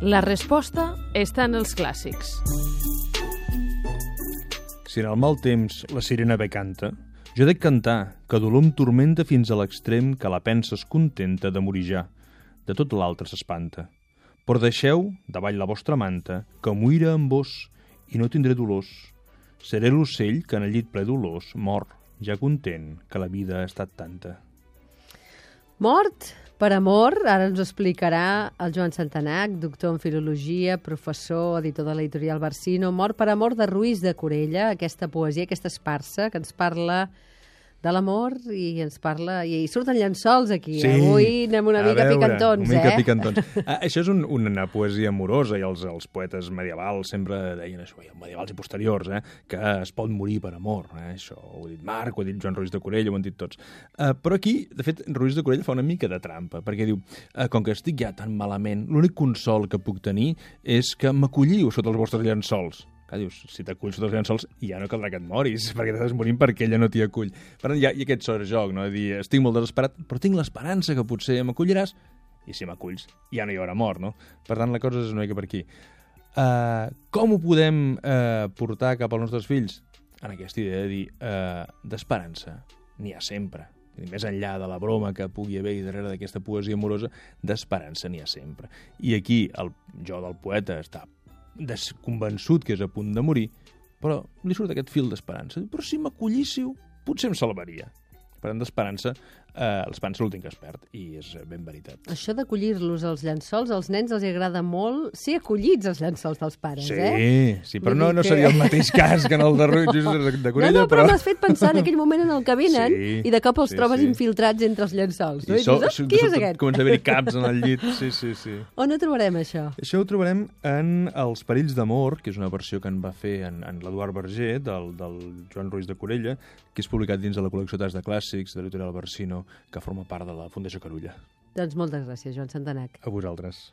La resposta està en els clàssics. Si en el mal temps la sirena bé canta, jo dec cantar, que dolor em tormenta fins a l'extrem que la pensa es contenta de morir ja. De tot l'altre s'espanta. Però deixeu, davall la vostra manta, que muira amb vos i no tindré dolors. Seré l'ocell que en el llit ple dolors mor, ja content que la vida ha estat tanta. Mort per amor, ara ens ho explicarà el Joan Santanac, doctor en filologia, professor, editor de l'editorial Barsino. Mort per amor de Ruiz de Corella, aquesta poesia, aquesta esparsa, que ens parla de l'amor i ens parla... I surten llençols aquí. Sí. Avui anem una A mica veure, picantons, una mica eh? picantons. Ah, això és un, una poesia amorosa i els, els poetes medievals sempre deien això, i medievals i posteriors, eh, que es pot morir per amor. Eh? Això ho ha dit Marc, ho ha dit Joan Ruiz de Corella, ho han dit tots. Uh, però aquí, de fet, Ruiz de Corella fa una mica de trampa, perquè diu, uh, com que estic ja tan malament, l'únic consol que puc tenir és que m'acolliu sota els vostres llençols. Clar, dius, si t'aculls els llençols ja no caldrà que et moris, perquè t'estàs morint perquè ella no t'hi acull. Per tant, hi ha, hi ha aquest sort joc, no? dir, estic molt desesperat, però tinc l'esperança que potser m'acolliràs, i si m'aculls ja no hi haurà mort, no? Per tant, la cosa és una mica per aquí. Uh, com ho podem uh, portar cap als nostres fills? En aquesta idea de dir, uh, d'esperança, n'hi ha sempre. Més enllà de la broma que pugui haver darrere d'aquesta poesia amorosa, d'esperança n'hi ha sempre. I aquí el jo del poeta està desconvençut que és a punt de morir, però li surt aquest fil d'esperança. Però si m'acollíssiu, potser em salvaria. Per tant, d'esperança, eh, l'esperança l'últim que es perd, i és ben veritat. Això d'acollir-los als llençols, als nens els agrada molt ser acollits als llençols dels pares, Sí, eh? sí, però Vull no, no seria el mateix cas que en el de Ruiz de, de Corella, no, no, però, però... m'has fet pensar en aquell moment en el que venen Sí, i de cop els sí, trobes sí. infiltrats entre els llençols. No? I I, so, dius, so, "Ah, qui és aquest? Comença a haver-hi caps en el llit, sí, sí, sí. On ho trobarem, això? Això ho trobarem en Els perills d'amor, que és una versió que en va fer en, en l'Eduard Berger, del, del Joan Ruiz de Corella, que és publicat dins de la col·lecció Tas de Clàssics de l'editorial Barsino, que forma part de la Fundació Carulla. Doncs moltes gràcies, Joan Santanac. A vosaltres.